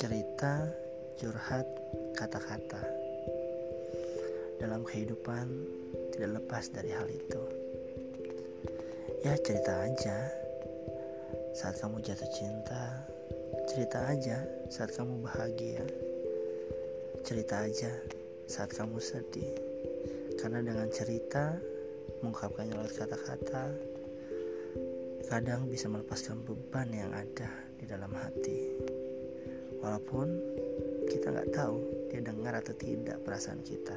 cerita, curhat, kata-kata. Dalam kehidupan tidak lepas dari hal itu. Ya cerita aja. Saat kamu jatuh cinta, cerita aja saat kamu bahagia. Cerita aja saat kamu sedih. Karena dengan cerita, mengungkapkannya lewat kata-kata, kadang bisa melepaskan beban yang ada di dalam hati. Walaupun kita nggak tahu dia dengar atau tidak perasaan kita.